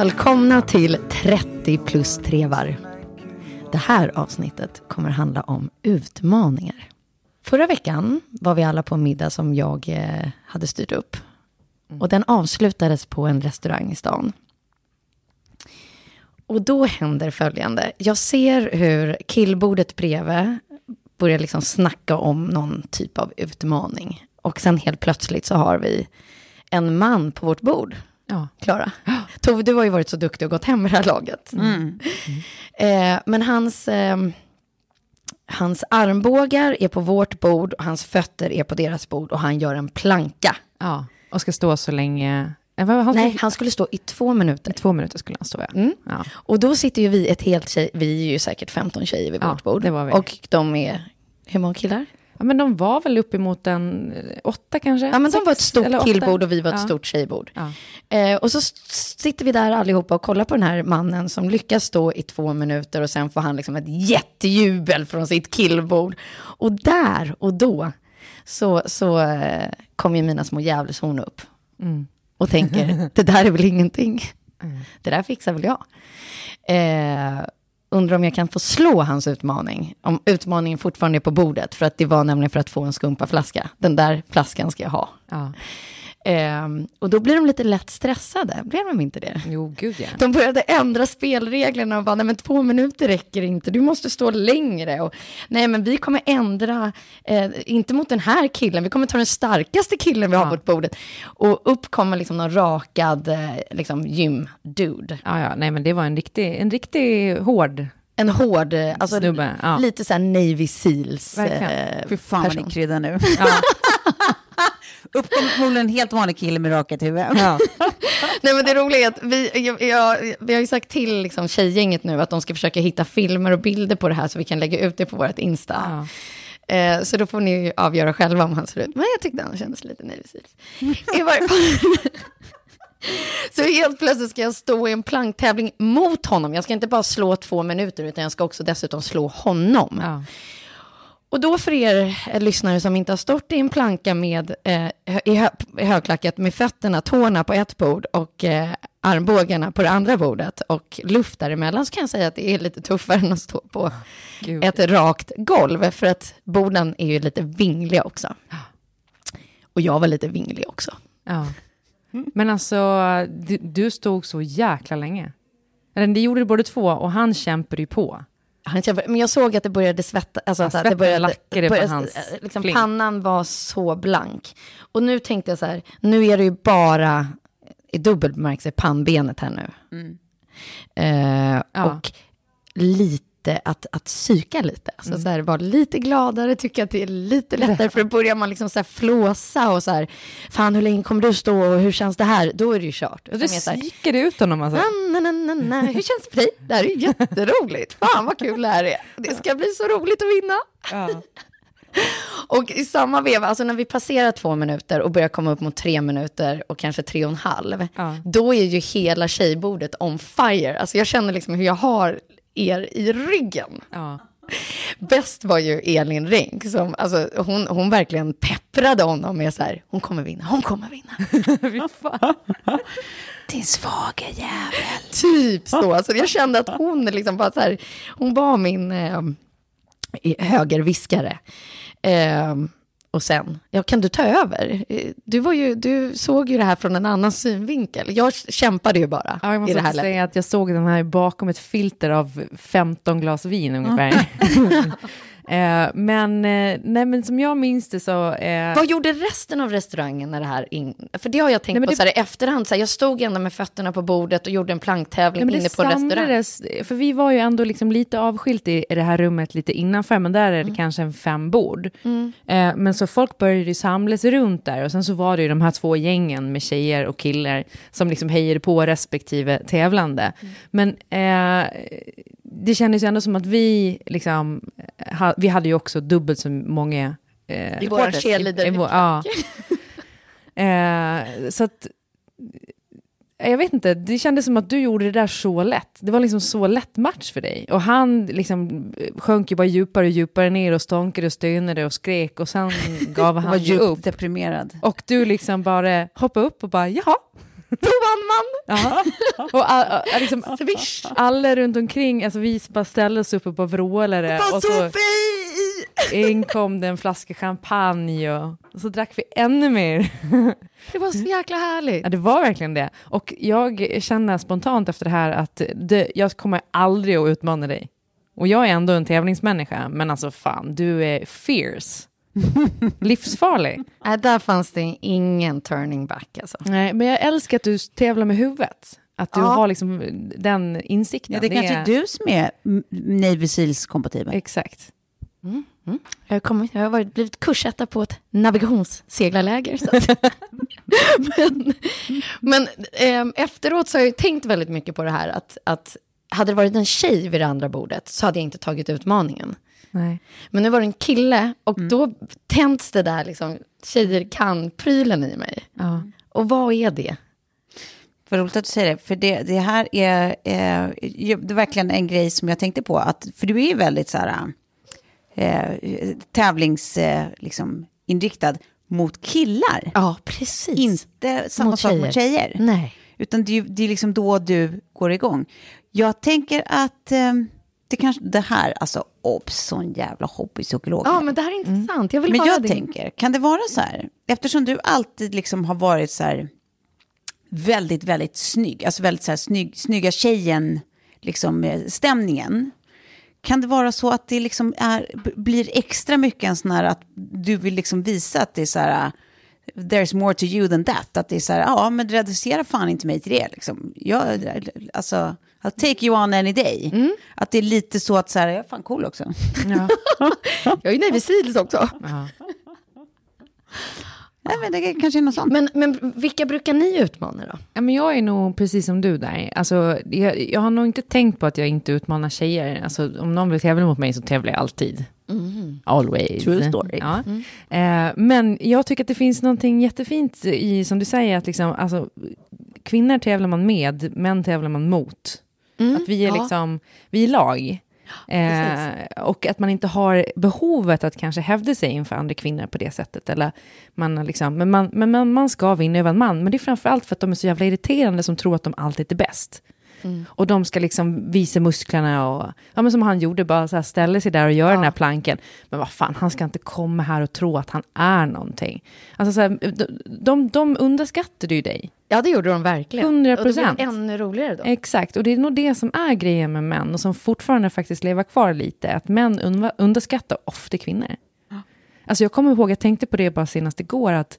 Välkomna till 30 plus trevar. Det här avsnittet kommer handla om utmaningar. Förra veckan var vi alla på en middag som jag eh, hade styrt upp. Och den avslutades på en restaurang i stan. Och då händer följande. Jag ser hur killbordet bredvid börjar liksom snacka om någon typ av utmaning. Och sen helt plötsligt så har vi en man på vårt bord. Ja. Klara. Tove, du har ju varit så duktig och gått hem med det här laget. Eh, men hans, eh, hans armbågar är på vårt bord och hans fötter är på deras bord och han gör en planka. Ja, och ska stå så länge... Eh, Nej, han skulle stå i två minuter. I två minuter skulle han stå, ja. Mm. ja. Och då sitter ju vi ett helt tjej, vi är ju säkert 15 tjejer vid Ja, vårt bord. det var vi. Och de är, hur många killar? Ja. Men de var väl uppemot en eh, åtta kanske? Ja, men de var ett stort killbord och vi var ett ja. stort tjejbord. Ja. Eh, och så sitter vi där allihopa och kollar på den här mannen som lyckas stå i två minuter och sen får han liksom ett jättejubel från sitt killbord. Och där och då så, så eh, kommer ju mina små djävulshorn upp. Mm. Och tänker, det där är väl ingenting. Det där fixar väl jag. Eh, undrar om jag kan få slå hans utmaning. Om utmaningen fortfarande är på bordet. För att det var nämligen för att få en skumpaflaska. Den där flaskan ska jag ha. Ja. Ehm, och då blir de lite lätt stressade, blir de inte det? Jo, gud ja. De började ändra spelreglerna och bara, nej men två minuter räcker inte, du måste stå längre. Och, nej men vi kommer ändra, eh, inte mot den här killen, vi kommer ta den starkaste killen vi har Ja. på vårt bordet. Och upp kommer liksom någon rakad eh, liksom gym-dude. Ja, ja, nej men det var en riktig, en riktig hård... En hård, eh, alltså Snubbe, ja. lite så här Navy Seals Verkligen. eh, Fy fan vad person. ni kryddar nu. Ja, Upp kommer förmodligen en helt vanlig kille med rakat huvud. ja. Nej men det roliga är att vi, jag, jag, vi har ju sagt till liksom, tjejgänget nu att de ska försöka hitta filmer och bilder på det här så vi kan lägga ut det på vårt Insta. Ja. Eh, så då får ni avgöra själva om han ser ut. Men jag tyckte han kändes lite. I varje fall. Så helt plötsligt ska jag stå i en planktävling mot honom. Jag ska inte bara slå två minuter, utan jag ska också dessutom slå honom. ja. Och då för er eh, lyssnare som inte har stått i en planka med eh, i, hö, i högklackat med fötterna, tårna på ett bord och eh, armbågarna på det andra bordet och luft däremellan så kan jag säga att det är lite tuffare än att stå på Gud. ett rakt golv för att borden är ju lite vingliga också. Och jag var lite vinglig också. ja. Men alltså, du, du stod så jäkla länge. Eller det gjorde både två och han kämpade ju på. Han kämpade, men jag såg att det började svetta, alltså att det började, började- hans eh, liksom, pannan var så blank. Och nu tänkte jag så här, nu är det ju bara i dubbel bemärkelse pannbenet här nu. Eh, Ja. Och lite lite att, att psyka lite. Alltså så här, vara lite gladare, tycka att det är lite lättare. För då börjar man liksom så här flåsa och så här, fan hur länge kommer du stå och hur känns det här? Då är det ju kört. Du så här, psykade ut honom alltså. na, na, na, na. Hur känns det för dig? Det här är ju jätteroligt. Fan vad kul det här är. Det ska bli så roligt att vinna. Ja. Och i samma veva, alltså när vi passerar två minuter och börjar komma upp mot tre minuter och kanske tre och en halv, Ja. då är ju hela tjejbordet on fire. Alltså jag känner liksom hur jag har er i ryggen. Ja. Bäst var ju Elin Rink, som, alltså, hon, hon verkligen pepprade honom med så här, hon kommer vinna, hon kommer vinna. Din svaga jävel. Typ så. Alltså, jag kände att hon liksom bara så här, hon var min eh, högerviskare. Eh, och sen, ja, kan du ta över? Du, var ju, du såg ju det här från en annan synvinkel. Jag kämpade ju bara Ja, jag i måste det här läget. säga att jag såg den här bakom ett filter av 15 glas vin ungefär. eh, men, eh, nej, men som jag minns det så... Eh, Vad gjorde resten av restaurangen när det här in... För det har jag tänkt Nej, på det- så här i efterhand. Så här, jag stod ändå med fötterna på bordet och gjorde en planktävling men inne på en restaurang. samlades, för vi var ju ändå liksom lite avskilt i, i det här rummet lite innanför, men där är det kanske en fem bord. Eh, men så folk började ju samlas runt där och sen så var det ju de här två gängen med tjejer och killar som liksom hejade på respektive tävlande. Men eh, det kändes ju ändå som att vi liksom, ha, vi hade ju också dubbelt så många eh, I våra cheerleader- vår- ja. eh, så att jag vet inte, det kändes som att du gjorde det där så lätt. Det var liksom så lätt match för dig. Och han liksom sjönk ju bara djupare och djupare ner och stånkade och stönade och skrek och sen gav var han upp. djupt deprimerad. Och du liksom bara hoppade upp och bara jaha. Då vann man! Ja. Och all, all, liksom, Swish! alla runt omkring, alltså vi bara ställde oss upp och bara vrålade. Och så Sofie! in kom det en flaska champagne och, och så drack vi ännu mer. Det var så jäkla härligt. Ja, det var verkligen det. Och jag känner spontant efter det här att det, jag kommer aldrig att utmana dig. Och jag är ändå en tävlingsmänniska, men alltså fan, du är fierce. Livsfarlig. Nej, där fanns det ingen turning back alltså. Nej, men jag älskar att du tävlar med huvudet. Att du Ja. har liksom den insikten. Ja, det är kanske är du som är mm, Navy Seals-kompatibel. Exakt. Jag, har kommit, jag har varit, blivit kursetta på ett navigationsseglarläger. Så att, men men ehm, efteråt så har jag tänkt väldigt mycket på det här att, att hade det varit en tjej vid det andra bordet så hade jag inte tagit utmaningen. Nej. Men nu var det en kille och då tänds det där liksom, tjejer kan-prylen i mig. Ja. Och vad är det? Vad roligt att du säger det, för det, det här är, eh, ju- det är verkligen en grej som jag tänkte på. Att, för du är ju väldigt så här, eh, tävlings, eh, liksom, mot killar. Ja, precis. Inte samma Mot sak mot tjejer. Nej. Utan det, är det är liksom då du går igång. Jag tänker att eh, det kanske, det här, alltså obs, sån jävla hobbypsykolog. Ja, men det här är intressant. Jag vill Men jag din- tänker, kan det vara så här, eftersom du alltid liksom har varit så här väldigt, väldigt snygg, alltså väldigt så här snygg, snygga tjejen, liksom eh, stämningen. Kan det vara så att det liksom är, blir extra mycket en sån här att du vill liksom visa att det är så här, uh, there's more to you than that, att det är så här, ja men reducera fan inte mig till det liksom. Jag, alltså, I'll take you on any day. Mm. Att det är lite så att så här, jag är fan cool också. Ja. Jag är ju Navy Seals också. Ja. Nej, men det kanske är något sånt. Men, men vilka brukar ni utmana då? Ja, men jag är nog precis som du där. Alltså, jag, jag har nog inte tänkt på att jag inte utmanar tjejer. Alltså, om någon vill tävla mot mig så tävlar jag alltid. Always. True story. Ja. Eh, men jag tycker att det finns någonting jättefint i, som du säger, att liksom, alltså, kvinnor tävlar man med, män tävlar man mot. Att vi är ja. liksom, vi är lag. Eh, och att man inte har behovet att kanske hävda sig inför andra kvinnor på det sättet. Eller man liksom, men man, men man, man ska vinna över en man. Men det är framförallt för att de är så jävla irriterande som tror att de alltid är bäst. Och de ska liksom visa musklerna och, ja men som han gjorde, bara så här ställa sig där och göra den här planken. Men vad fan, han ska inte komma här och tro att han är någonting. Alltså så här, de, de, de underskattade ju dig. Ja, det gjorde de verkligen. 100%. Och det blev ännu roligare då. Exakt, och det är nog det som är grejen med män och som fortfarande faktiskt lever kvar lite, att män underskattar ofta kvinnor. Alltså jag kommer ihåg, jag tänkte på det bara senast igår, att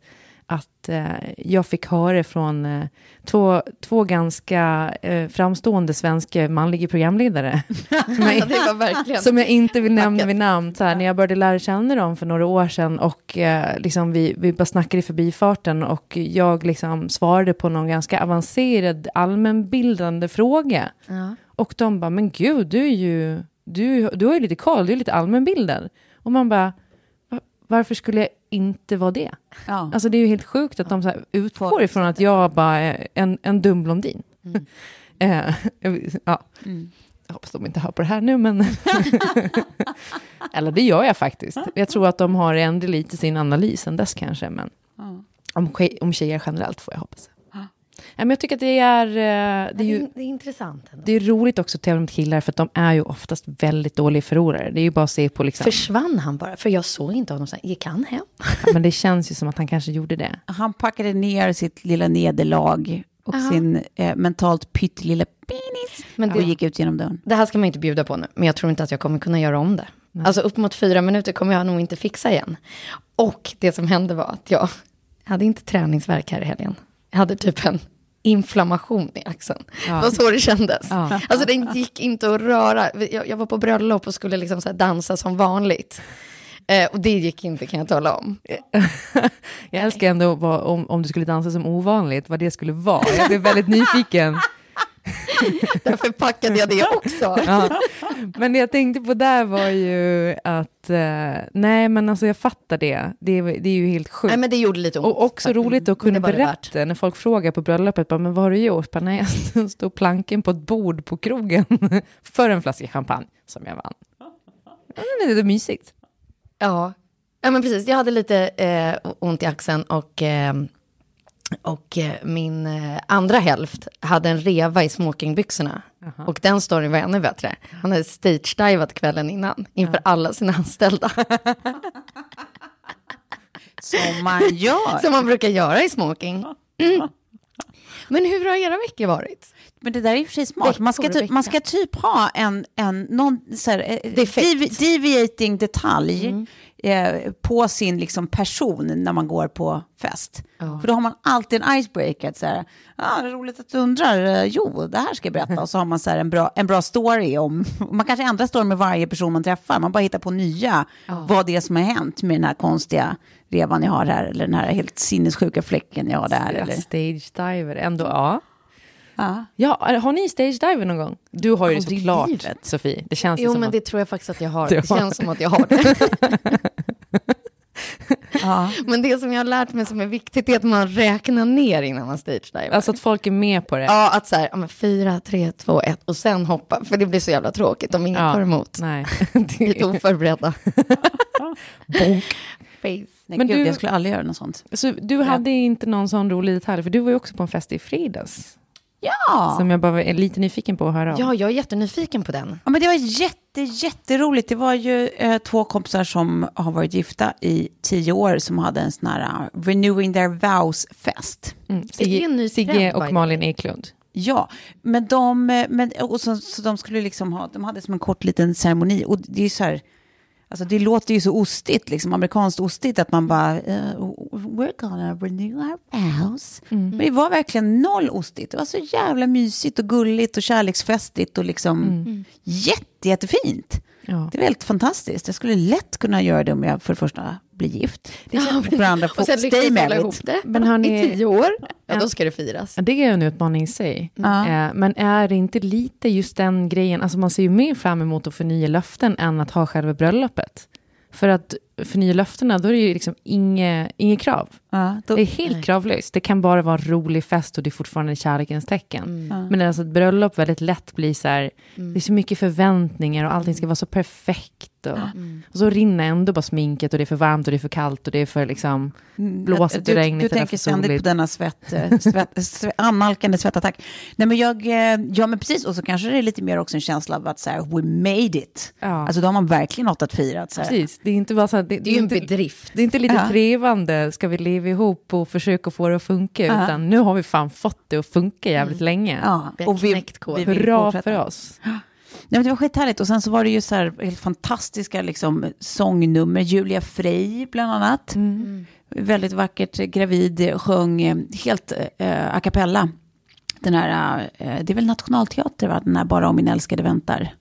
att eh, jag fick höra från eh, två, två ganska eh, framstående svenska manliga programledare. jag, som jag inte vill nämna vid namn. Så här, när jag började lära känna dem för några år sedan och eh, liksom vi, vi bara snackade i förbifarten och jag liksom svarade på någon ganska avancerad allmänbildande fråga. Ja. Och de bara, men gud, du är ju, du, du har ju lite koll, du är lite allmänbildad. Och man bara, "Va- varför skulle jag inte vara det? Ja. Alltså det är ju helt sjukt att de så utgår ifrån att jag bara är en, en dum blondin. Eh, ja. Jag hoppas de inte hör på det här nu, men... Eller det gör jag faktiskt. Jag tror att de har ändrat lite sin analys än dess kanske, men om, tje- om tjejer generellt får jag hoppas. Ja, men jag tycker att det är, eh, det är ju det är intressant. Ändå. det är roligt också att tävla mot killar, för att de är ju oftast väldigt dåliga förlorare. Det är ju bara att se på liksom... Försvann han bara? För jag såg inte honom sen. Gick han hem? Ja, men det känns ju som att han kanske gjorde det. Han packade ner sitt lilla nederlag och Aha. sin eh, mentalt pyttelilla penis Men och det- gick ut genom dörren. Det här ska man inte bjuda på nu, men jag tror inte att jag kommer kunna göra om det. Alltså upp mot fyra minuter kommer jag nog inte fixa igen. Och det som hände var att jag hade inte träningsverk här i helgen. Jag hade typ en inflammation i axeln. Det var så det kändes. Ja. Alltså den gick inte att röra. Jag, jag var på bröllop och skulle liksom så dansa som vanligt. Eh, och det gick inte kan jag tala om. Jag älskar ändå vad, om, om du skulle dansa som ovanligt, vad det skulle vara. Jag blev väldigt nyfiken. Därför packade jag det också. Ja. Men det jag tänkte på där var ju att, eh, nej men alltså jag fattar det. Det är, det är ju helt sjukt. Nej men det gjorde lite ont. Och också roligt att kunna berätta när folk frågar på bröllopet, bara, men vad har du gjort? Bara, nej, jag stod planken på ett bord på krogen för en flaska champagne som jag vann. Ja, Det är lite mysigt. Ja. ja, men precis. Jag hade lite eh, ont i axeln och, eh, och eh, min eh, andra hälft hade en reva i smokingbyxorna. Och den storyn var ännu bättre. Han hade stage-divat kvällen innan inför alla sina anställda. Som man gör. Som man brukar göra i smoking. Mm. Men hur har era veckor varit? Men det där är i och för sig smart. Man ska, typ, man ska typ ha en, en någon så här, eh, devi- deviating detalj eh, på sin liksom, person när man går på fest. För då har man alltid en icebreaker. Så här, ah, det är roligt att du undrar. Eh, Jo, det här ska jag berätta. Och så har man så här, en, bra, en bra story om... Man kanske ändrar story med varje person man träffar. Man bara hittar på nya. Vad det är som har hänt med den här konstiga revan jag har här. Eller den här helt sinnessjuka fläcken jag har där. Eller? Stage diver, ändå ja. Ja. Ja, har ni stage diver någon gång? Du har ju det såklart, livet. Sofie. Det känns Jo, som men att... det tror jag faktiskt att jag har. Det har känns som att jag har det. Ja. Men det som jag har lärt mig som är viktigt är att man räknar ner innan man stage-divar. Alltså att folk är med på det. Ja, att så här, ja, men fyra, tre, två, ett och sen hoppa. För det blir så jävla tråkigt om ingen Ja. tar emot. Nej. Lite oförberedda. Bonk. Face. Nej, Men gud, du- jag skulle aldrig göra något sånt. Så du hade inte någon sån rolig detalj, för du var ju också på en fest i fredags. Ja. Som jag bara är lite nyfiken på att höra om. Ja, jag är jättenyfiken på den. Ja, men det var jätte, jätteroligt. Det var ju eh, två kompisar som har varit gifta i tio år som hade en sån här uh, Renewing Their Vows-fest. Mm. Sigge, Sigge och Malin Eklund. Ja, men de, eh, men, och så, så de skulle liksom ha, de hade som en kort liten ceremoni. Och det är så här, alltså det låter ju så ostigt, liksom amerikanskt ostigt, att man bara, eh, we're gonna renew our vows. Men det var verkligen noll ostigt. Det var så jävla mysigt och gulligt och kärleksfästigt och liksom jätte, jättefint. Ja. Det var helt fantastiskt. Jag skulle lätt kunna göra det om jag för det första blir gift. Ja, och för det andra och sen lyckas stay hålla ihop det Men har ni- i tio år. Ja, då ska det firas. Ja, Det är ju en utmaning i sig. Ja. Eh, men är det inte lite just den grejen, alltså man ser ju mer fram emot att förnya löften än att ha själva bröllopet. För att förnya löftena, då är det ju liksom inget, inget krav. Ja, då, Det är helt kravlöst. Det kan bara vara en rolig fest och det är fortfarande kärlekens tecken. Men alltså ett bröllop väldigt lätt blir så här, det är så mycket förväntningar och allting ska vara så perfekt. Och, och så rinner ändå bara sminket och det är för varmt och det är för kallt och det är för liksom blåsigt du, och regnigt. Du är tänker för ständigt på denna svett, eh, svett, svett, annalkande svettattack. Nej men jag, eh, ja men precis, och så kanske det är lite mer också en känsla av att så här, we made it. Ja. Alltså då har man verkligen något att fira. Så här. Precis, det är inte bara så här, det, Det är ju en bedrift. det är inte lite Ja. trevande, ska vi leva ihop och försöka få det att funka, Ja. utan nu har vi fan fått det att funka jävligt länge. Ja, Vi har och vi, knäckt koden. vi vill Bra fortsätta. för oss. men det var skithärligt. Och sen så var det ju så här helt fantastiska liksom, sångnummer. Julia Frey bland annat. Väldigt vackert, gravid, sjöng eh, helt eh, a cappella. Den här, eh, det är väl Nationalteater, va? Den här Bara om min älskade väntar.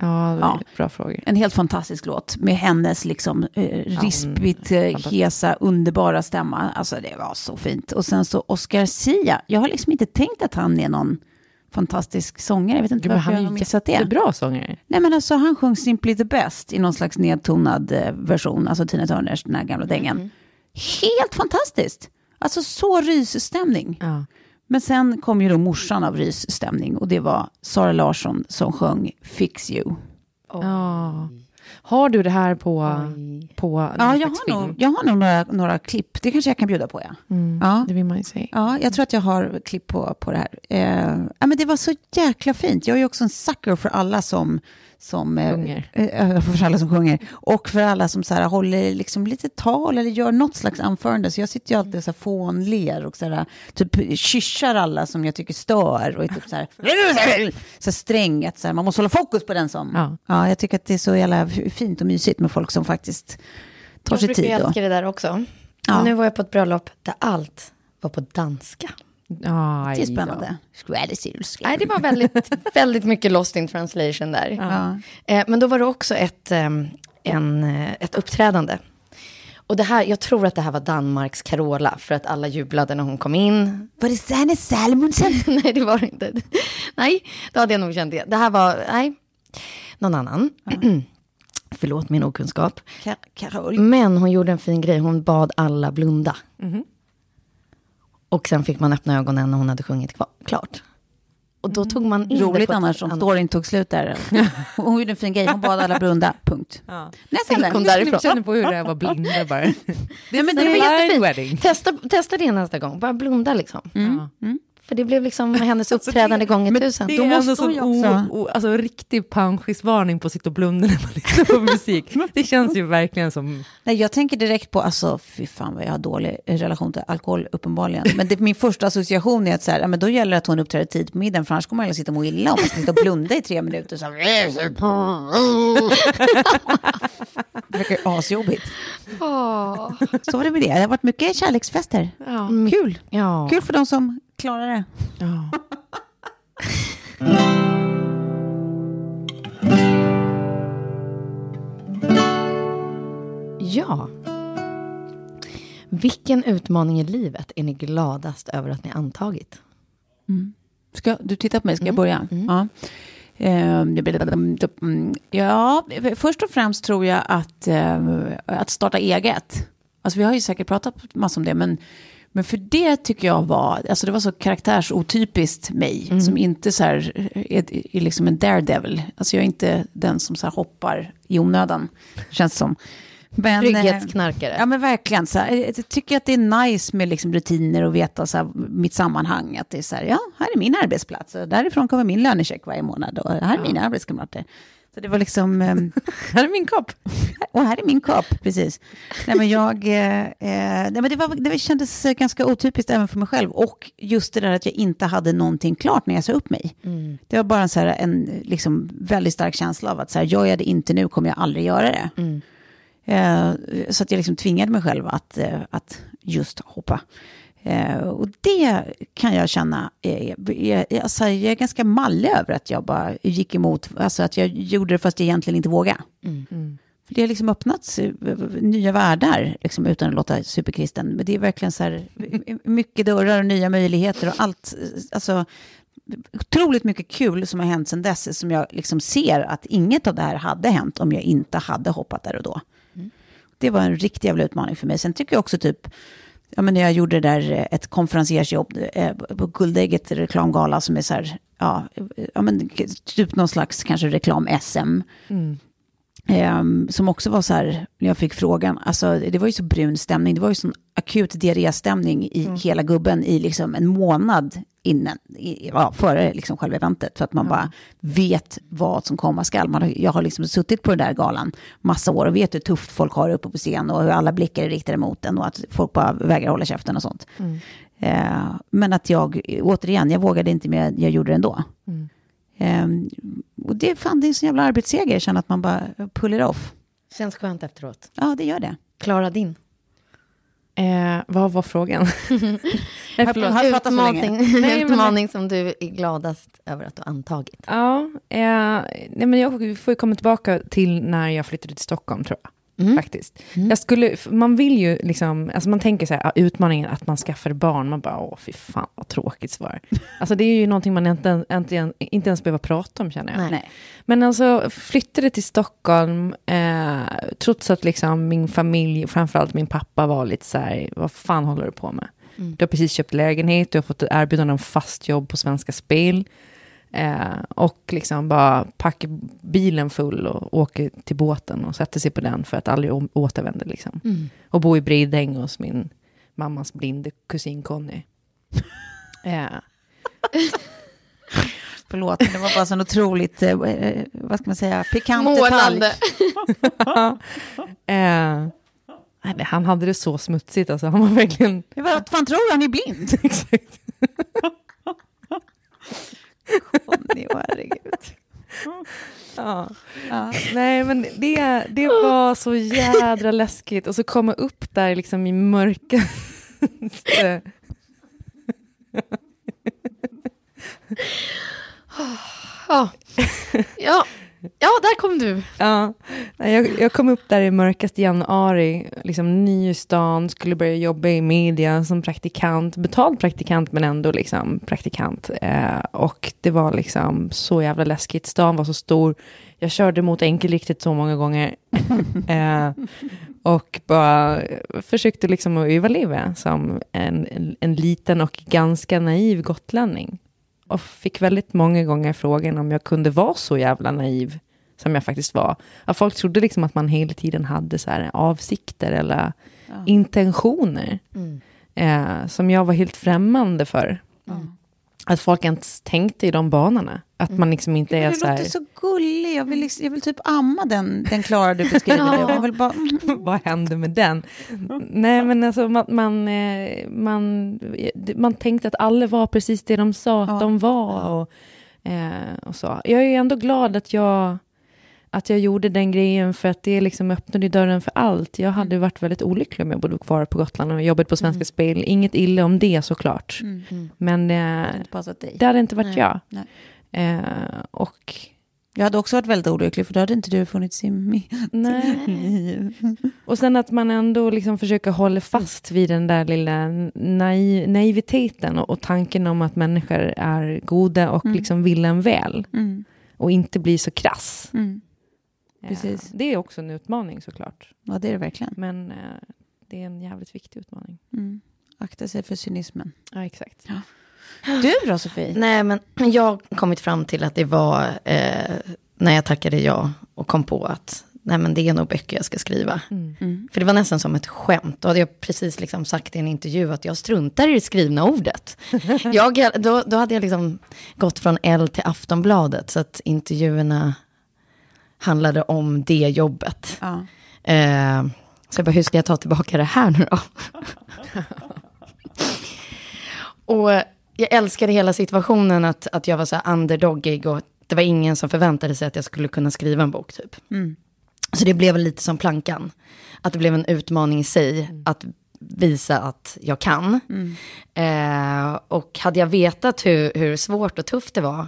Ja, Ja. bra frågor. En helt fantastisk låt med hennes liksom eh, rispigt, eh, hesa, underbara stämma. Alltså det var så fint. Och sen så Oscar Sia. Jag har liksom inte tänkt att han är någon fantastisk sångare. Jag vet inte men varför han jag är har missat det. jättebra sångare. Nej men alltså han sjöng Simply the Best i någon slags nedtonad eh, version. Alltså Tina Turners, den här gamla dängan. Helt fantastiskt. Alltså så rysstämning. Ja. Men sen kom ju då morsan av rysstämning och det var Sara Larsson som sjöng Fix You. Ja. Har du det här på, på Ja, jag har, film? nog, jag har nog några, några klipp. Det kanske jag kan bjuda på, ja. Mm, Ja. Det vill man ju säga. Ja, jag tror att jag har klipp på, på det här. Eh, ja, men det var så jäkla fint. Jag är ju också en sucker för alla som... som eh, Sjunger. eh, för alla som sjunger. Och för alla som så här, håller liksom lite tal eller gör något slags anförande. Så jag sitter ju alltid och så här fånler och så här, typ kyssar alla som jag tycker stör. Och är typ så här, så här sträng, att så här, man måste hålla fokus på den som... Ja. Ja. jag tycker att det är så jävla fint och mysigt med folk som faktiskt tar Jag sig brukar tid. ju Och, älska det där också. Ja. Men nu var jag på ett bröllop där allt var på danska. Aj det är spännande. Nej, det var väldigt, väldigt mycket lost in translation där. Ja. Eh, men då var det också ett, ehm, en, eh, ett uppträdande. Och det här, jag tror att det här var Danmarks Carola, för att alla jublade när hon kom in. Var det Sanne Salmonsen? nej, det var det inte. Nej, då hade jag nog känt det. Det här var, nej, någon annan. Förlåt min okunskap. Ka- Carol. Men hon gjorde en fin grej, hon bad alla blunda. Och sen fick man öppna ögonen när hon hade sjungit klart. Och då tog man in Roligt annars om storyn tog slut där. Hon gjorde en fin grej, hon bad alla blunda, punkt. Ja. Sen kom där. därifrån. Jag känner på hur det är att vara blinda bara. Nej, men det var jättefint. Testa, testa det nästa gång, bara blunda liksom. Ja. För det blev liksom hennes uppträdande gånger tusen. Det är ändå sån ju o, också- o, alltså, riktig panschisvarning på att sitta och blunda när man lyssnar på musik. Det känns ju verkligen som... Nej, jag tänker direkt på, alltså fy fan vad jag har dålig relation till alkohol uppenbarligen. Men det, min första association är att så här, ja, men då gäller det att hon uppträder tid på middagen, för annars kommer alla sitta och må illa om man ska sitta och blunda i tre minuter. Så här. Det verkar asjobbigt. Så var det med det. Det har varit mycket kärleksfester. Kul. Ja. Kul för de som klarar det. Ja. ja. Vilken utmaning i livet är ni gladast över att ni antagit? Ska, du tittar på mig, ska jag börja? Ja. Ehm, mm, Ja, först och främst tror jag att, eh, att starta eget. Alltså vi har ju säkert pratat massor om det, men, men för det tycker jag var, alltså det var så karaktärsotypiskt mig, som inte så här, är, är liksom en daredevil. Alltså jag är inte den som så hoppar i onödan, känns som. Men, eh, Trygghetsknarkare. Ja men verkligen. Så här, jag tycker att det är nice med liksom rutiner och veta så här, mitt sammanhang. Att det är så här, ja, här är min arbetsplats. Och därifrån kommer min lönecheck varje månad. Och här är mina arbetskamrater. Så det var liksom, ehm, Här är min kopp. och här är min kopp, precis. Nej, men jag, eh, eh, nej, men det, var, det kändes ganska otypiskt även för mig själv. Och just det där att jag inte hade någonting klart när jag sa upp mig. Det var bara en, så här, en liksom, väldigt stark känsla av att så här, gör jag det inte nu kommer jag aldrig göra det. Eh, så att jag liksom tvingade mig själv att, eh, att just hoppa. Eh, och det kan jag känna, eh, jag, jag, alltså, jag är ganska mallig över att jag bara gick emot, alltså att jag gjorde det fast jag egentligen inte vågade. För det har liksom öppnats eh, nya världar, liksom, utan att låta superkristen. Men det är verkligen så här, mycket dörrar och nya möjligheter och allt. eh, Alltså, otroligt mycket kul som har hänt sedan dess, som jag liksom ser att inget av det här hade hänt om jag inte hade hoppat där och då. Det var en riktig jävla utmaning för mig. Sen tycker jag också typ, ja men när jag gjorde det där eh, ett konferenciersjobb eh, på Guldägget reklamgala som är så här, ja, eh, ja men typ någon slags kanske reklam-SM. Mm. Ehm, som också var så här, när jag fick frågan, alltså det var ju så brun stämning, det var ju sån akut diarréstämning i hela gubben i liksom en månad innan, i, ja, före liksom själva eventet, för att man bara vet vad som komma skall. Man, jag har liksom suttit på den där galan massa år och vet hur tufft folk har uppe på scen och hur alla blickar är riktade mot en och att folk bara vägrar hålla käften och sånt. Eh, men att jag, återigen, jag vågade inte men jag, gjorde det ändå. Ehm, och det, fan, det är en sån jävla arbetsseger, jag känner att man bara pull it off. Känns skönt efteråt. Ja, det gör det. Klara din. Eh, vad var frågan? Förlåt. Har så länge? Utmaning, Nej, men- utmaning som du är gladast över att du antagit. Ja, eh, nej, men jag får ju komma tillbaka till när jag flyttade till Stockholm, tror jag. Faktiskt. Jag skulle, man vill ju liksom, alltså man tänker så här, ja, utmaningen att man skaffar barn, man bara, åh fy fan vad tråkigt svar. alltså det är ju någonting man inte, inte, inte ens behöver prata om känner jag. Nej. Men alltså flyttade till Stockholm, eh, trots att liksom min familj, framförallt min pappa var lite så här, vad fan håller du på med? Du har precis köpt lägenhet, du har fått erbjudande om fast jobb på Svenska Spel. Eh, och liksom bara packar bilen full och åker till båten och sätter sig på den för att aldrig återvända. Liksom. Och bo i Bridäng hos min mammas blinde kusin Conny. eh, Förlåt, men det var bara så en otroligt, eh, eh, vad ska man säga, pikant. Målande. eh, han hade det så smutsigt, alltså. han var verkligen... Vad fan tror du, han är blind? Exakt. Conny, oh, herregud. Ja. Ja. Nej, men det, det var så jädra läskigt. Och så komma upp där liksom i mörka... Ah, ja ja. där kom du. Ja, jag, jag kom upp där i mörkaste januari, liksom ny i stan, skulle börja jobba i media som praktikant, betald praktikant men ändå liksom praktikant. Eh, och det var liksom så jävla läskigt, stan var så stor, jag körde mot enkelriktigt så många gånger. eh, och bara försökte liksom att överleva som en, en, en liten och ganska naiv gotlänning. Och fick väldigt många gånger frågan om jag kunde vara så jävla naiv som jag faktiskt var. Att folk trodde liksom att man hela tiden hade så här avsikter eller intentioner. Eh, som jag var helt främmande för. Att folk inte ens tänkte i de banorna. Att man liksom inte är Du så här... låter så gullig, jag vill, liksom, jag vill typ amma den, den Klara du beskriver. vill bara, Vad hände med den? Nej, men alltså man, man, eh, man, man tänkte att alla var precis det de sa att de var. Och, eh, och så. Jag är ändå glad att jag, att jag gjorde den grejen för att det liksom öppnade dörren för allt. Jag hade varit väldigt olycklig om jag bodde kvar på Gotland och jobbat på Svenska Spel. Inget illa om det såklart. Men eh, inte passat dig. det hade inte varit jag. Nej. Eh, och Jag hade också varit väldigt olycklig, för då hade inte du funnits i mitt Nej. Och sen att man ändå liksom försöker hålla fast vid den där lilla naiv, naiviteten och, och tanken om att människor är goda och liksom vill en väl. Mm. Och inte bli så krass. Mm. Eh, Precis. Det är också en utmaning såklart. Ja, det är det verkligen. Men eh, det är en jävligt viktig utmaning. Mm. Akta sig för cynismen. Ja, exakt. Du då, Sofie? Nej, men jag har kommit fram till att det var eh, när jag tackade ja och kom på att nej, men det är nog böcker jag ska skriva. För det var nästan som ett skämt. Då hade jag precis liksom sagt i en intervju att jag struntar i det skrivna ordet. Jag, då, då hade jag liksom gått från L till Aftonbladet, så att intervjuerna handlade om det jobbet. Ja. Eh, så jag bara, hur ska jag ta tillbaka det här nu då? och jag älskade hela situationen, att, att jag var så här underdogig och det var ingen som förväntade sig att jag skulle kunna skriva en bok typ. Så det blev lite som plankan. Att det blev en utmaning i sig att visa att jag kan. Eh, och hade jag vetat hur, hur svårt och tufft det var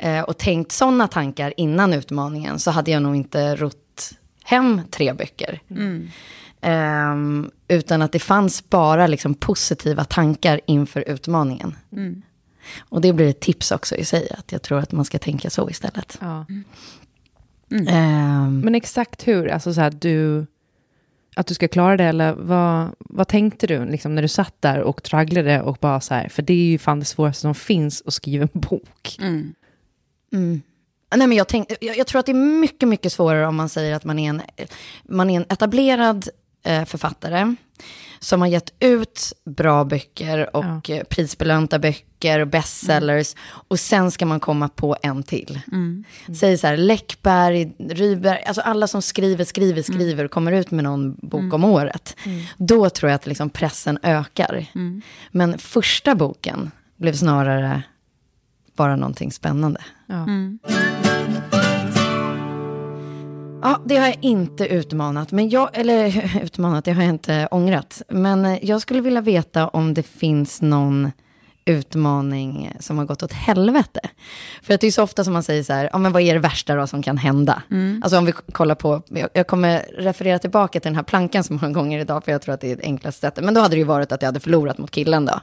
eh, och tänkt sådana tankar innan utmaningen så hade jag nog inte rott hem tre böcker. Ehm, utan att det fanns bara liksom positiva tankar inför utmaningen. Och det blir ett tips också i sig, att jag tror att man ska tänka så istället. Ja. Ehm, Men exakt hur? Alltså så här, du, att du ska klara det, eller vad, vad tänkte du liksom, när du satt där och tragglade och bara så här, för det är ju fan det svåraste som finns att skriva en bok. Mm. Nej, men jag, tänk, jag, jag tror att det är mycket, mycket svårare om man säger att man är en, man är en etablerad eh, författare som har gett ut bra böcker och eh, prisbelönta böcker och bestsellers. Och sen ska man komma på en till. Säg så här, Läckberg, Rydberg, alltså alla som skriver, skriver, skriver och kommer ut med någon bok om året. Då tror jag att liksom pressen ökar. Men första boken blev snarare bara någonting spännande. Ja. Mm. Ja, det har jag inte utmanat, men jag, eller utmanat, det har jag inte ångrat. Men eh, jag skulle vilja veta om det finns någon utmaning som har gått åt helvete. För att det är så ofta som man säger så här, ja men vad är det värsta då som kan hända? Alltså om vi kollar på, jag, jag kommer referera tillbaka till den här plankan så många gånger idag, för jag tror att det är det enklaste sättet. Men då hade det ju varit att jag hade förlorat mot killen då.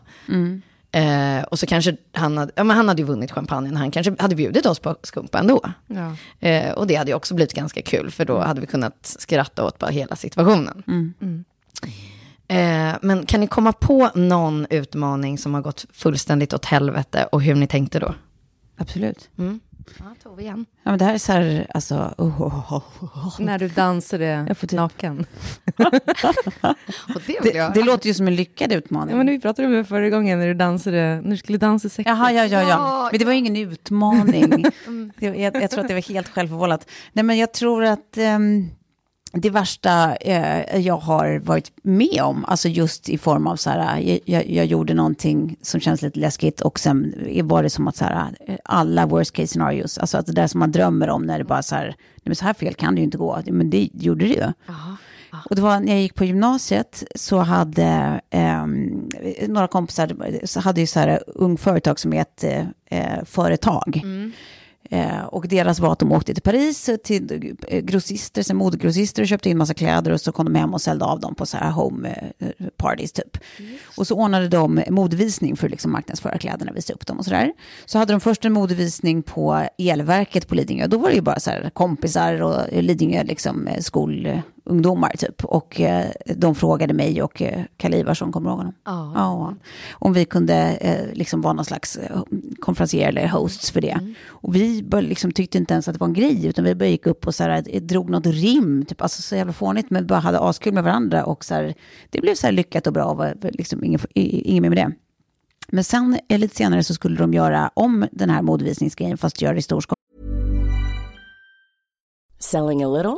Eh, och så kanske han hade, ja men han hade ju vunnit champagnen, han kanske hade bjudit oss på skumpa ändå. Ja. Eh, och det hade ju också blivit ganska kul, för då hade vi kunnat skratta åt bara hela situationen. Eh, men kan ni komma på någon utmaning som har gått fullständigt åt helvete och hur ni tänkte då? Absolut. Ja, Tove igen. Ja, men det här är så här, alltså... oh, oh, oh, oh. När du dansade Jag får typ- naken. Och det vill Det, jag. det låter ju som en lyckad utmaning. Ja, men vi pratade om det förra gången när du dansade, när du skulle dansa sexigt. Jaha, ja, ja, ja. Ja, Men det var ingen utmaning. det, jag, jag tror att det var helt självförvållat. Nej, men jag tror att ehm, det värsta eh, jag har varit med om, alltså just i form av så här, jag, jag, gjorde någonting som känns lite läskigt och sen var det som att så här, eh, alla worst case scenarios, alltså att det där som man drömmer om när det bara så här, nej men så här fel kan det ju inte gå, men det gjorde det ju. Och det var när jag gick på gymnasiet så hade ehm, några kompisar, så hade ju så här ung företagsamhet eh, eh, företag. Eh, och deras var att de åkte till Paris till grossister, sen modegrossister och köpte in massa kläder och så kom de hem och sålde av dem på så här home eh, parties typ. Och så ordnade de modevisning för att liksom marknadsföra kläderna, visa upp dem och sådär. Så hade de först en modevisning på Elverket på Lidingö. Då var det ju bara så här kompisar och Lidingö liksom eh, skolungdomar typ. Och eh, de frågade mig och eh, Kalle Ivarsson, kommer du ihåg honom? Ja. Ja, om vi kunde eh, liksom vara någon slags eh, konferencier eller hosts för det. Och vi bara liksom tyckte inte ens att det var en grej, utan vi bara gick upp och så här, eh, drog något rim, typ, alltså så jävla fånigt, men bara hade askul med varandra. Och så här, det blev så här lyckat och bra, och var liksom ingen, i- ingen mer med det. Men sen eh, lite senare så skulle de göra om den här modevisningsgrejen, fast göra det i stor skala. Selling a little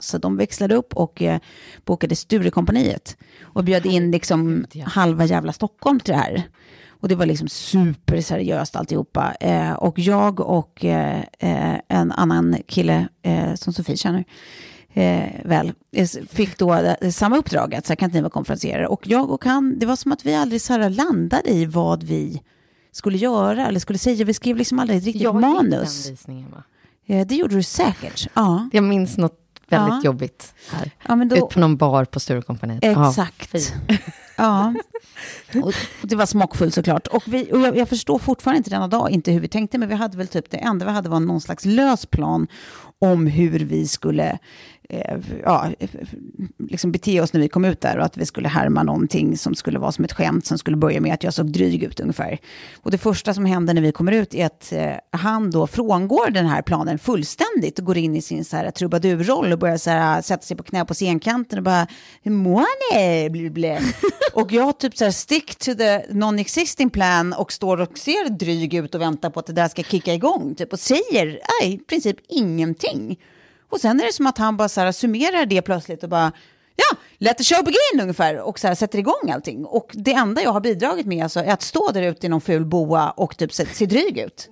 Så de växlade upp och eh, bokade Sturecompagniet och bjöd in liksom halva jävla Stockholm till det här. Och det var liksom superseriöst alltihopa. Eh, och jag och eh, eh, en annan kille eh, som Sofie känner eh, väl, eh, fick då samma uppdrag, att så här, kan inte ni vara konferenserare? Och jag och han, det var som att vi aldrig så här landade i vad vi skulle göra eller skulle säga. Vi skrev liksom aldrig ett riktigt Jag manus. den visningen va? Det gjorde du säkert. Ja. Jag minns något väldigt Ja. jobbigt här. Ja, då, Ut på någon bar på Sturecompagniet. Exakt. Ja. Ja, och, det var smockfullt såklart. Och, vi, och jag, jag förstår fortfarande inte denna dag inte hur vi tänkte, men vi hade väl typ det enda vi hade var någon slags lös plan om hur vi skulle ja, eh, liksom bete oss när vi kom ut där och att vi skulle härma någonting som skulle vara som ett skämt som skulle börja med att jag såg dryg ut ungefär. Och det första som händer när vi kommer ut är att eh, han då frångår den här planen fullständigt och går in i sin så här trubadurroll och börjar så här, sätta sig på knä på scenkanten och bara hur mår ni? Bli, bli. och jag typ så här stick to the non-existing plan och står och ser dryg ut och väntar på att det där ska kicka igång typ och säger i princip ingenting. Och sen är det som att han bara så här summerar det plötsligt och bara ja, let the show begin ungefär och så här sätter igång allting. Och det enda jag har bidragit med alltså, är att stå där ute i någon ful boa och typ se, se dryg ut.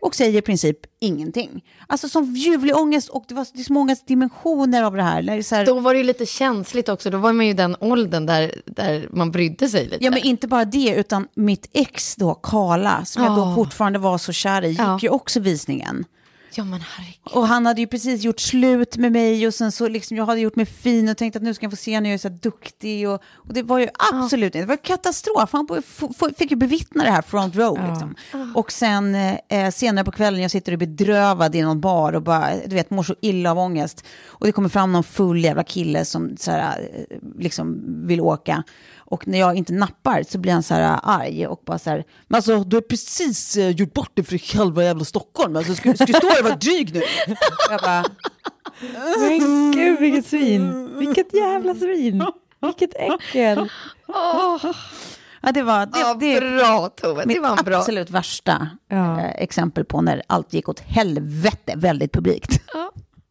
Och säger i princip ingenting. Alltså som ljuvlig ångest och det var det är så många dimensioner av det här. Det är så här Då var det ju lite känsligt också, då var man ju den åldern där, där man brydde sig lite. Ja, men inte bara det, utan mitt ex då, Kala, som jag då Ja. fortfarande var så kär i, gick Ja. ju också visningen. Ja men herregud. Och han hade ju precis gjort slut med mig och sen så liksom, jag hade gjort mig fin och tänkt att nu ska jag få se när jag är så duktig. Och, och det var ju absolut inte, det var katastrof. Han fick ju bevittna det här front row. Liksom. Och sen eh, senare på kvällen, jag sitter och är bedrövad i någon bar och bara, du vet, mår så illa av ångest. Och det kommer fram någon full jävla kille som så här, eh, liksom vill åka. Och när jag inte nappar så blir han så här arg och bara så här, men alltså du har precis eh, gjort bort dig för halva jävla Stockholm, alltså ska, ska du stå där och vara dryg nu? Jag bara, Men gud, vilket svin. Vilket jävla svin. Vilket äckel. ja det var, det, Ja, det, bra Tove, det var en bra. absolut värsta Ja. eh, exempel på när allt gick åt helvete väldigt publikt.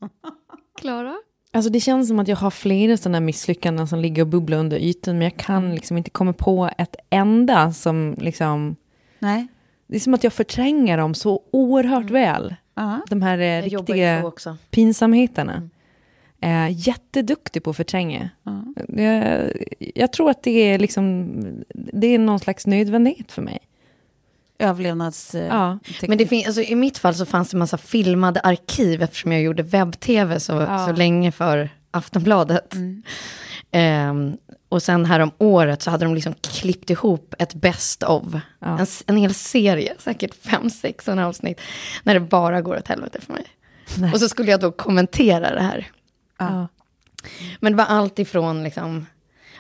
Klara? Alltså det känns som att jag har flera sådana misslyckanden som ligger och bubblar under ytan, men jag kan liksom inte komma på ett enda som liksom... Nej. Det är som att jag förtränger dem så oerhört väl. Ja. De här eh, Jag riktiga pinsamheterna. Eh, jätteduktig på att förtränga. Jag, jag tror att det är, liksom, det är någon slags nödvändighet för mig. Överlevnads... eh, Ja. teknik. Men det fin- alltså, i mitt fall så fanns det en massa filmade arkiv eftersom jag gjorde webb-tv så, Ja. så länge för Aftonbladet. Ehm, och sen här om året så hade de liksom klippt ihop ett best of. En, s- en hel serie, säkert fem, sex sådana avsnitt. När det bara går åt helvete för mig. Och så skulle jag då kommentera det här. Ja. Men det var allt ifrån liksom...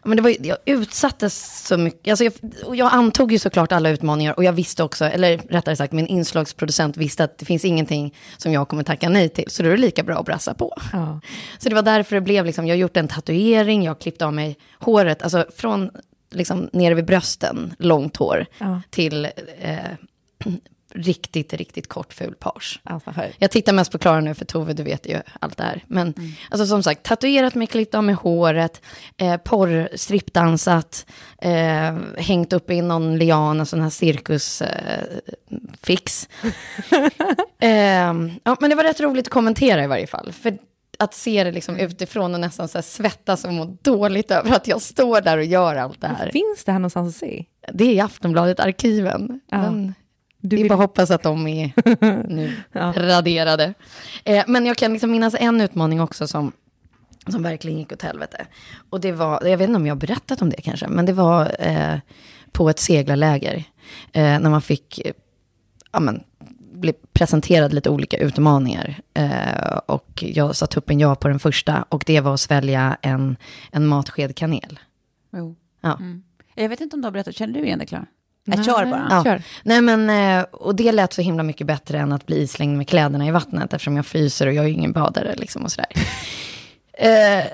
Men det var, jag utsattes så mycket. Alltså jag, jag antog ju såklart alla utmaningar och jag visste också, eller rättare sagt min inslagsproducent visste att det finns ingenting som jag kommer tacka nej till. Så då är det lika bra att brassa på. Ja. Så det var därför det blev liksom, jag gjort en tatuering, jag har klippt av mig håret, alltså från liksom nere vid brösten, långt hår, Ja. till eh, riktigt, riktigt kort ful page. Alltså. Jag tittar mest på Klara nu, för Tove, du vet ju allt det här. Men alltså som sagt, tatuerat mig, klippt av mig håret, eh, porr, strippdansat, eh, hängt upp i någon lian, en sån här cirkusfix. Eh, fix. eh, ja, men det var rätt roligt att kommentera i varje fall. För att se det liksom utifrån och nästan så svettas och må dåligt över att jag står där och gör allt det här. Finns det här någonstans att se? Det är i Aftonbladet-arkiven. Ja. Men Du vill- bara att hoppas att de är nu raderade. Eh, men jag kan liksom minnas en utmaning också som, som verkligen gick åt helvete. Och det var, jag vet inte om jag har berättat om det kanske, men det var eh, på ett seglarläger. Eh, när man fick eh, ja, men, bli presenterad lite olika utmaningar. Eh, och jag satte upp en ja på den första och det var att svälja en, en matsked kanel. Jo. Ja. Jag vet inte om du har berättat, känner du igen det Klara? Jag kör bara. Ja. Kör. Nej men, eh, och det lät så himla mycket bättre än att bli islängd med kläderna i vattnet, eftersom jag fryser och jag är ju ingen badare liksom och sådär. eh,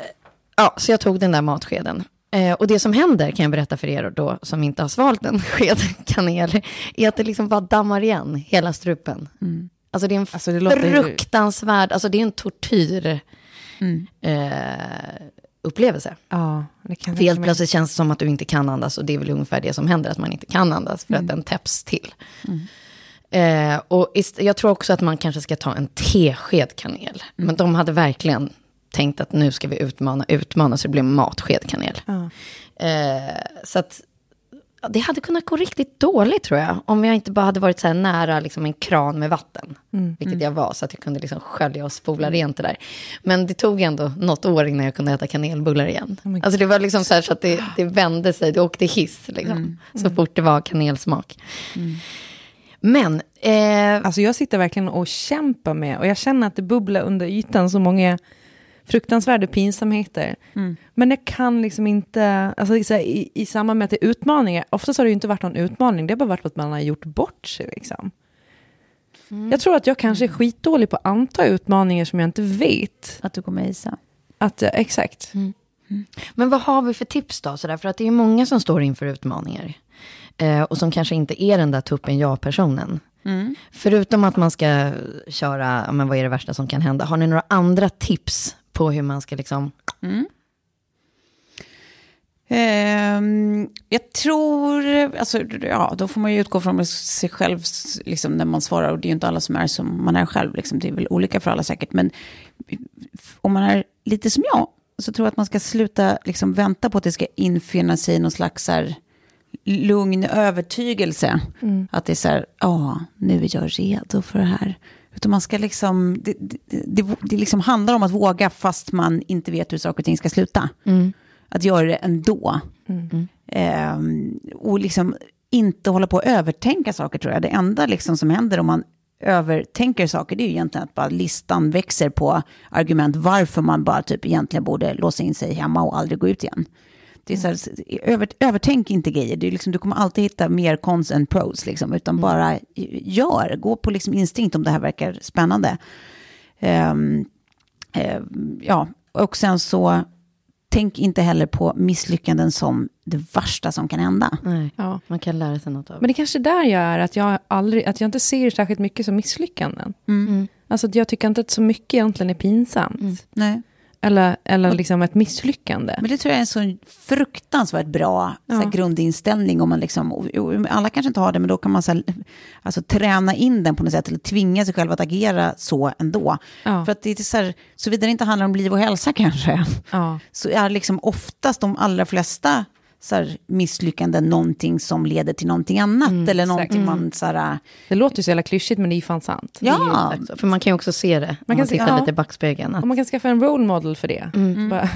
ja, så jag tog den där matskeden. Eh, och det som händer, kan jag berätta för er då, som inte har svalt en sked kanel, är att det liksom bara dammar igen hela strupen. Alltså det är en Alltså, det låter ju- fruktansvärd, alltså det är en tortyr eh, upplevelse. Ja, det kan För helt plötsligt känns det som att du inte kan andas och det är väl ungefär det som händer, att man inte kan andas för att den täpps till. Eh, och jag tror också att man kanske ska ta en tesked kanel. Men de hade verkligen tänkt att nu ska vi utmana, utmana så det blir matsked kanel. Ja. Eh, så att det hade kunnat gå riktigt dåligt tror jag. Om jag inte bara hade varit så här nära liksom en kran med vatten. Vilket jag var, så att jag kunde liksom skölja och spola rent det där. Men det tog ändå något år innan jag kunde äta kanelbullar igen. alltså det var liksom så här så att det, det vände sig, det åkte hiss liksom. Så fort det var kanelsmak. Men, eh, Alltså jag sitter verkligen och kämpar med, och jag känner att det bubblar under ytan så många fruktansvärda pinsamheter. Men jag kan liksom inte, alltså i, i samband med att det är utmaningar, oftast har det ju inte varit någon utmaning, det har bara varit att man har gjort bort sig. Liksom. Jag tror att jag kanske är skitdålig på att anta utmaningar som jag inte vet. Att du kommer isa. Att, exakt. Men vad har vi för tips då? Sådär? För att det är många som står inför utmaningar. Eh, och som kanske inte är den där tuppen ja-personen. Förutom att man ska köra, men vad är det värsta som kan hända? Har ni några andra tips på hur man ska liksom... Ehm, jag tror, alltså, ja, då får man ju utgå från sig själv liksom, när man svarar. Och det är ju inte alla som är som man är själv. Liksom. Det är väl olika för alla säkert. Men om man är lite som jag, så tror jag att man ska sluta liksom, vänta på att det ska infinna sig någon slags här, lugn övertygelse. Att det är så här, ja, nu är jag redo för det här. Utan man ska liksom, det, det, det, det liksom handlar om att våga fast man inte vet hur saker och ting ska sluta. Att göra det ändå. Ehm, och liksom inte hålla på att övertänka saker tror jag. Det enda liksom som händer om man övertänker saker, det är ju egentligen att bara listan växer på argument varför man bara typ egentligen borde låsa in sig hemma och aldrig gå ut igen. Det är så här, över, övertänk inte grejer, det är liksom, du kommer alltid hitta mer cons än pros, liksom, utan bara gör, gå på liksom instinkt om det här verkar spännande. Ehm, ehm, ja, och sen så, tänk inte heller på misslyckanden som det värsta som kan hända. Nej, Ja. man kan lära sig något av. Men det kanske där jag är, att jag, aldrig, att jag inte ser särskilt mycket som misslyckanden. Alltså att jag tycker inte att så mycket egentligen är pinsamt. Nej. Eller, eller liksom ett misslyckande. Men det tror jag är en så fruktansvärt bra så här, Ja. grundinställning. Om man liksom, och- och alla kanske inte har det, men då kan man så här, alltså, träna in den på något sätt. Eller tvinga sig själv att agera så ändå. Ja. För att det är så här, såvida det inte handlar om liv och hälsa kanske. Ja. Så är liksom oftast de allra flesta så här, misslyckanden någonting som leder till någonting annat. Mm, eller någonting man så här, Det låter ju så jävla klyschigt, men det är ju fan sant. ja. Så. För man kan ju också se det, man kan tittar ja. lite i backspegeln. Att, Om man kan skaffa en role model för det. Bara,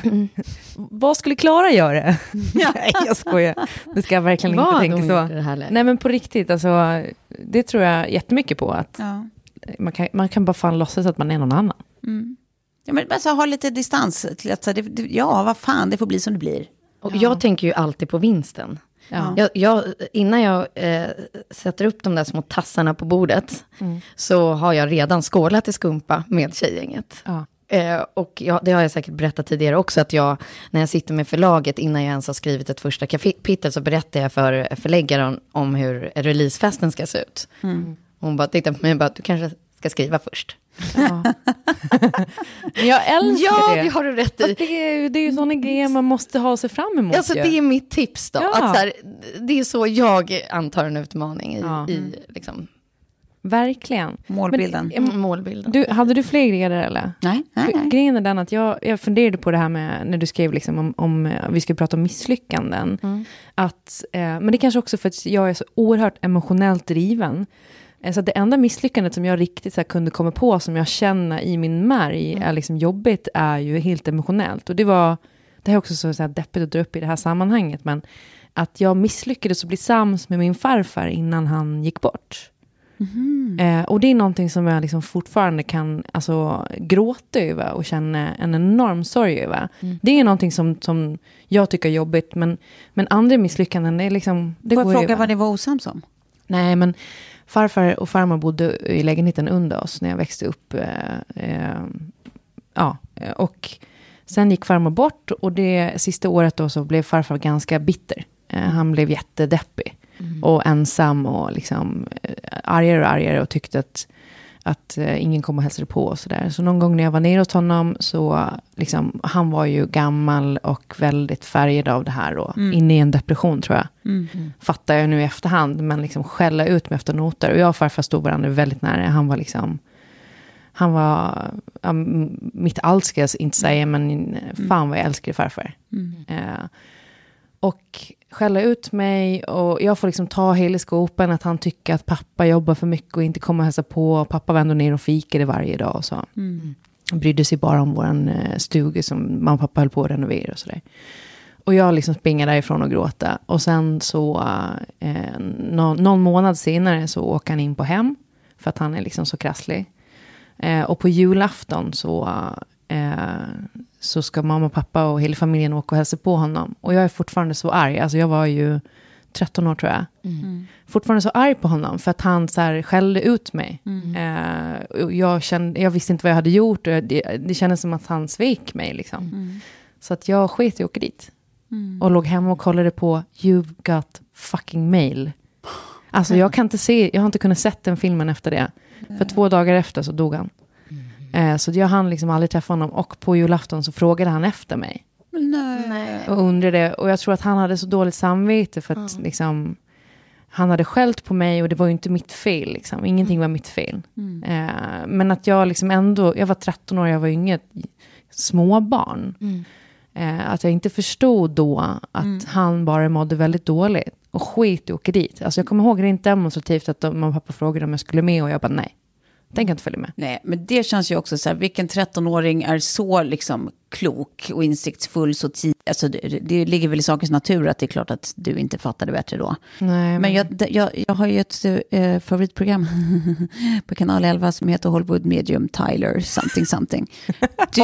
vad skulle Klara göra? Nej, jag skojar. Det ska jag verkligen inte tänka så. Nej, men på riktigt, alltså, det tror jag jättemycket på. Att Ja. man, kan, man kan bara fan låtsas att man är någon annan. Ja, men bara så ha lite distans till att så här, det, det, ja, vad fan, det får bli som det blir. Och jag tänker ju alltid på vinsten. Ja. Jag, jag, innan jag eh, sätter upp de där små tassarna på bordet, så har jag redan skålat i skumpa med tjejgänget. Ja. Eh, och jag, det har jag säkert berättat tidigare också, att jag, när jag sitter med förlaget, innan jag ens har skrivit ett första kapitel, så berättar jag för förläggaren om hur releasefesten ska se ut. Hon bara tittar på mig och bara, du kanske ska skriva först. Men jag älskar Ja, det. det har du rätt i. Det, är, ju- det är ju sådana grejer man måste ha sig fram emot. Alltså ju. det är mitt tips då. Ja. Att så här, det är så jag antar en utmaning i, Ja. i liksom, Verkligen. Målbilden. Men, målbilden. du, hade du fler grejer eller? Nej, nej, nej. Grejen är den att jag, jag funderade på det här med, när du skrev liksom om, om eh, vi skulle prata om misslyckanden. Att, eh, men det kanske också för att jag är så oerhört emotionellt driven. Eh, Så det enda misslyckandet som jag riktigt så kunde komma på, som jag känner i min märg är liksom jobbigt, är ju helt emotionellt. Och det var, det här är också så, så här deppigt att dra upp i det här sammanhanget, men att jag misslyckades att bli sams med min farfar innan han gick bort. Eh, och det är någonting som jag liksom fortfarande kan alltså, gråta över och känna en enorm sorg över. Det är någonting som, som jag tycker är jobbigt, men, men andra misslyckanden, det är liksom... Det Får jag fråga över. vad det var osams om? Nej, men farfar och farmor bodde i lägenheten under oss när jag växte upp. Eh, eh, ja, och sen gick farmor bort och det sista året då så blev farfar ganska bitter. Eh, han blev jättedeppig och ensam och liksom eh, argare och argare och tyckte att att eh, ingen kom och hälsade på och sådär. Så någon gång när jag var nere hos honom så, liksom, han var ju gammal och väldigt färgad av det här och inne i en depression tror jag. Fattar jag nu i efterhand, men liksom skälla ut mig efter noter. Och jag och farfar stod varandra väldigt nära. Han var liksom, han var ja, mitt allt ska jag inte säga, men fan vad jag älskar farfar. Eh, och skälla ut mig och jag får liksom ta hela skopen att han tycker att pappa jobbar för mycket och inte kommer och hälsa på. Pappa ändå ner och fikade varje dag och så. Han brydde sig bara om vår stuga som mamma och pappa höll på att renovera och sådär. Och jag liksom springer därifrån och gråta. Och sen så, eh, nå- någon månad senare så åker han in på hem. För att han är liksom så krasslig. Eh, och på julafton så eh, så ska mamma och pappa och hela familjen åka och hälsa på honom. Och jag är fortfarande så arg. Alltså jag var ju 13 år tror jag. Fortfarande så arg på honom för att han så här skällde ut mig. Eh, och jag, kände, jag visste inte vad jag hade gjort och jag, det, det kändes som att han svek mig. Liksom. Så att jag sket i att åka dit. Och låg hemma och kollade på You've got fucking mail. Alltså jag kan inte se, jag har inte kunnat sett den filmen efter det. För två dagar efter så dog han. Eh, så jag hann liksom aldrig träffa honom. Och på julafton så frågade han efter mig. Nej. Och undrade, och jag tror att han hade så dåligt samvete för att liksom, han hade skällt på mig och det var ju inte mitt fel. Liksom. Ingenting var mitt fel. Eh, men att jag liksom ändå, jag var 13 år, jag var ju inget småbarn. Eh, att jag inte förstod då att han bara mådde väldigt dåligt. Och skit i att åka dit. Alltså jag kommer ihåg rent demonstrativt att de, mamma och pappa frågade om jag skulle med och jag bara nej. Tänker inte följa med. Nej, men det känns ju också så här, vilken 13-åring är så liksom klok och insiktsfull så tidigt? Alltså det, det ligger väl i sakens natur att det är klart att du inte fattade bättre då. Nej, Men jag, det- jag, jag har ju ett eh, favoritprogram på kanal 11 som heter Hollywood Medium Tyler something something. Du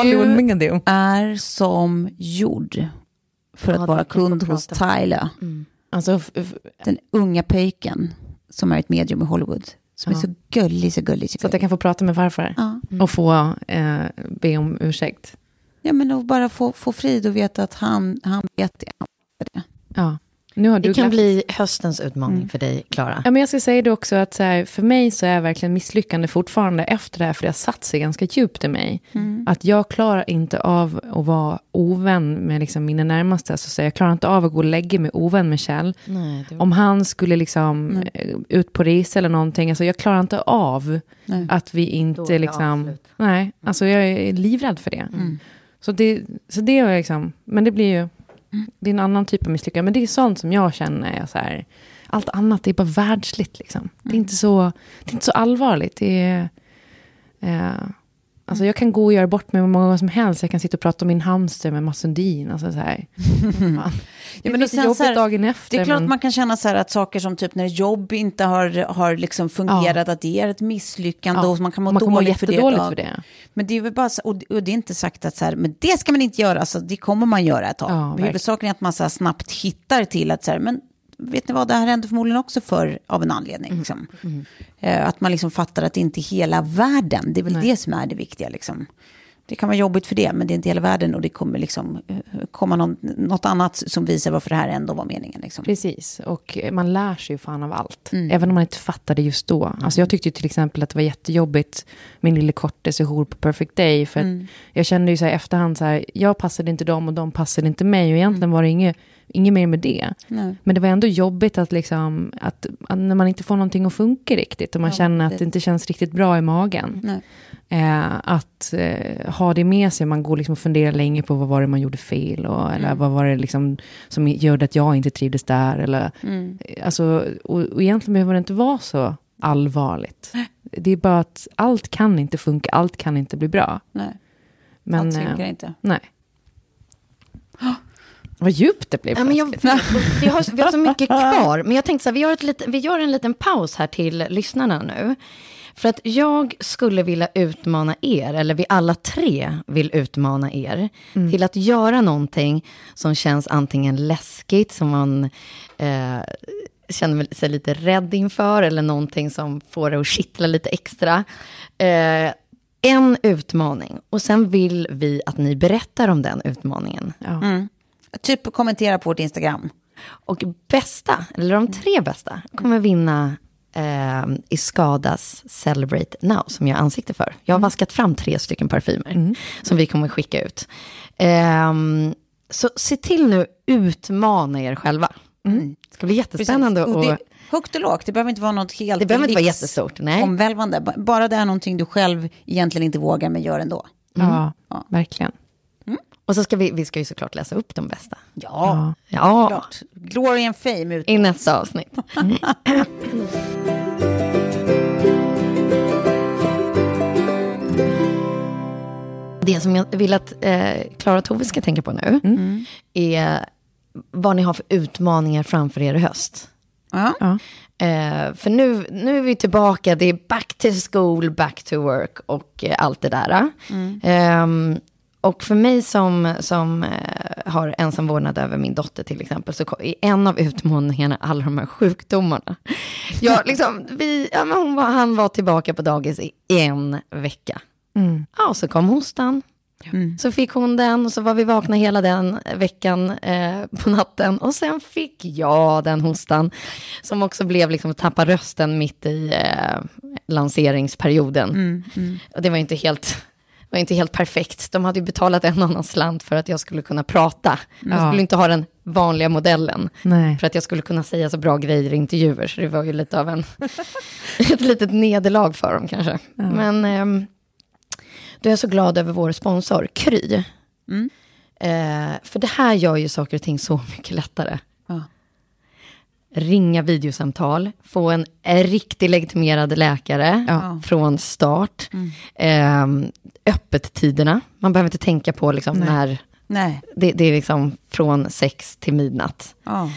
är som gjord för att Ja, vara kan jag kund hos. Tyler. Alltså, f- f- Den unga pöjken som är ett medium i Hollywood. Som är så gullig, så gullig, så så att jag kan få prata med farfar. Ja. Och få eh, be om ursäkt. ja, men att bara få, få frid och veta att han, han vet det. Ja. Det kan bli höstens utmaning för dig, Klara. Ja, men jag ska säga det också att så här, för mig så är verkligen misslyckande fortfarande efter det här, för det har satt sig ganska djupt i mig. Att jag klarar inte av att vara ovän med liksom mina närmaste. Alltså, så här, jag klarar inte av att gå och lägga mig ovän med Kjell. Nej, det Om han skulle liksom eh, ut på resa eller någonting, alltså jag klarar inte av Nej. att vi inte liksom... avslut. Nej, alltså jag är livrädd för det. Så det, så det är liksom, men det blir ju, det är en annan typ av misslyckande. Men det är sånt som jag känner är så här, allt annat är bara världsligt liksom. Det är inte så, det är inte så allvarligt. Det är, eh, alltså jag kan gå och göra bort mig hur många gånger som helst. Jag kan sitta och prata om min hamster med Mats Sundin. Alltså så här. Fan. Det är men lite jobbigt här, dagen efter. Det är klart men- man kan känna så här att saker som typ när jobb inte har, har liksom fungerat, att det är ett misslyckande Ja, och man kan må man kan må dåligt för det. Ja. för det. Men det är väl bara så, och, och det är inte sagt att så här, men det ska man inte göra, så det kommer man göra ett tag. Ja, huvudsaken är att man så snabbt hittar till att så här, men vet ni vad, det här hände förmodligen också för av en anledning. Liksom. Eh, att man liksom fattar att det inte är hela världen, det är väl Nej. det som är det viktiga. Liksom. Det kan vara jobbigt för det, men det är inte hela världen och det kommer liksom eh, komma någon, något annat som visar varför det här ändå var meningen. Liksom. Precis, och man lär sig ju fan av allt. Mm. Även om man inte fattar det just då. Alltså jag tyckte till exempel att det var jättejobbigt, min lille korte sejour på Perfect Day. För Mm. jag kände ju så här efterhand, så här, jag passade inte dem och de passade inte mig. Och egentligen Mm. var det inget, inget mer med det. Nej. Men det var ändå jobbigt att, liksom, att, att när man inte får någonting att funka riktigt. Och man Ja, känner att det- det inte känns riktigt bra i magen. Eh, att eh, ha det med sig, man går liksom och funderar länge på vad var det man gjorde fel. Och, eller vad var det liksom som gjorde att jag inte trivdes där. Eller, eh, alltså, och, och egentligen behöver det inte vara så allvarligt. Det är bara att allt kan inte funka, allt kan inte bli bra. Nej. Men, Allt eh, funkar inte. Nej. Vad djupt det blev. Ja, men jag, vi, har, vi har så mycket kvar, men jag tänkte så här, vi gör, ett lite, vi gör en liten paus här till lyssnarna nu. För att jag skulle vilja utmana er, eller vi alla tre vill utmana er, till att göra någonting som känns antingen läskigt, som man eh, känner sig lite rädd inför, eller någonting som får det att kittla lite extra. Eh, en utmaning, och sen vill vi att ni berättar om den utmaningen. Ja. Typ kommentera på vårt Instagram. Och bästa, eller de tre bästa, kommer vinna eh, Iskadas Celebrate Now, som jag har ansikte för. Jag har vaskat fram tre stycken parfymer, som vi kommer skicka ut. Ehm, så se till nu, utmana er själva. Det ska bli jättespännande. Precis. Och, Och det, högt och lågt, det behöver inte vara något helt Det behöver inte vara jättestort, nej. omvälvande. Bara det är någonting du själv egentligen inte vågar, men gör ändå. Ja, Ja. verkligen. Och så ska vi, vi ska ju såklart läsa upp de bästa. Ja, Ja, klart. Glory and fame ut. i nästa avsnitt. Det som jag vill att eh, Klara och Tove ska tänka på nu är vad ni har för utmaningar framför er i höst. Ja. Ja. Eh, för nu, nu är vi tillbaka, det är back to school, back to work och eh, allt det där. Ehm, och för mig som, som eh, har ensam vårdnad över min dotter till exempel, så är en av utmaningarna alla de här sjukdomarna. Jag, liksom, vi, ja, men var, han var tillbaka på dagis i en vecka. Mm. Ja, och så kom hostan. Så fick hon den och så var vi vakna hela den veckan eh, på natten. Och sen fick jag den hostan. Som också blev liksom tappa rösten mitt i eh, lanseringsperioden. Och det var inte helt... var inte helt perfekt. De hade ju betalat en annan slant för att jag skulle kunna prata. Jag Ja. skulle inte ha den vanliga modellen. Nej. För att jag skulle kunna säga så bra grejer i intervjuer. Så det var ju lite av en, ett litet nederlag för dem kanske. Men ehm, då är jag så glad över vår sponsor, Kry. Mm. Eh, för det här gör ju saker och ting så mycket lättare. Ja. Ringa videosamtal, få en riktig legitimerad läkare Ja. från start. Eh, öppettiderna, man behöver inte tänka på liksom Nej. när, Nej. det, det är liksom från sex till midnatt. Ja.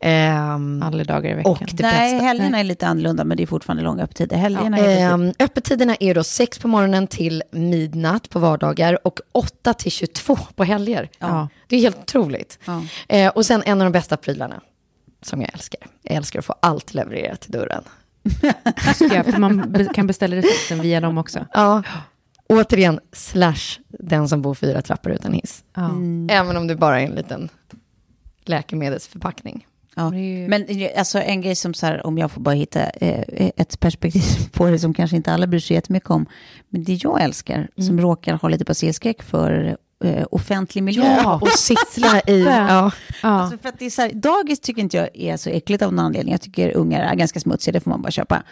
Ehm, Alla dagar i veckan. och det Nej, bästa. helgerna är lite annorlunda, men det är fortfarande långa öppettider. Helgerna är lite... Ehm, öppettiderna är då 6 på morgonen till midnatt på vardagar och 8 till 22 på helger. Ja. Det är helt otroligt. Ja. Eh, och sen en av de bästa prylarna som jag älskar. Jag älskar att få allt levererat till dörren. Ja, för man be- kan beställa recepten via dem också. Ja, återigen, slash den som bor fyra trappor utan hiss. Ja. Även om det bara är en liten läkemedelsförpackning. Ja. Det är ju- Men alltså, en grej som, så här, om jag får bara hitta eh, ett perspektiv på det som kanske inte alla bryr sig jättemycket om. Men det jag älskar, som råkar ha lite basilskräck för eh, offentlig miljö. Ja, och sitta i... Ja. Ja. Alltså för att det är så här, dagis tycker inte jag är så äckligt av någon anledning. Jag tycker ungar är ganska smutsiga, det får man bara köpa.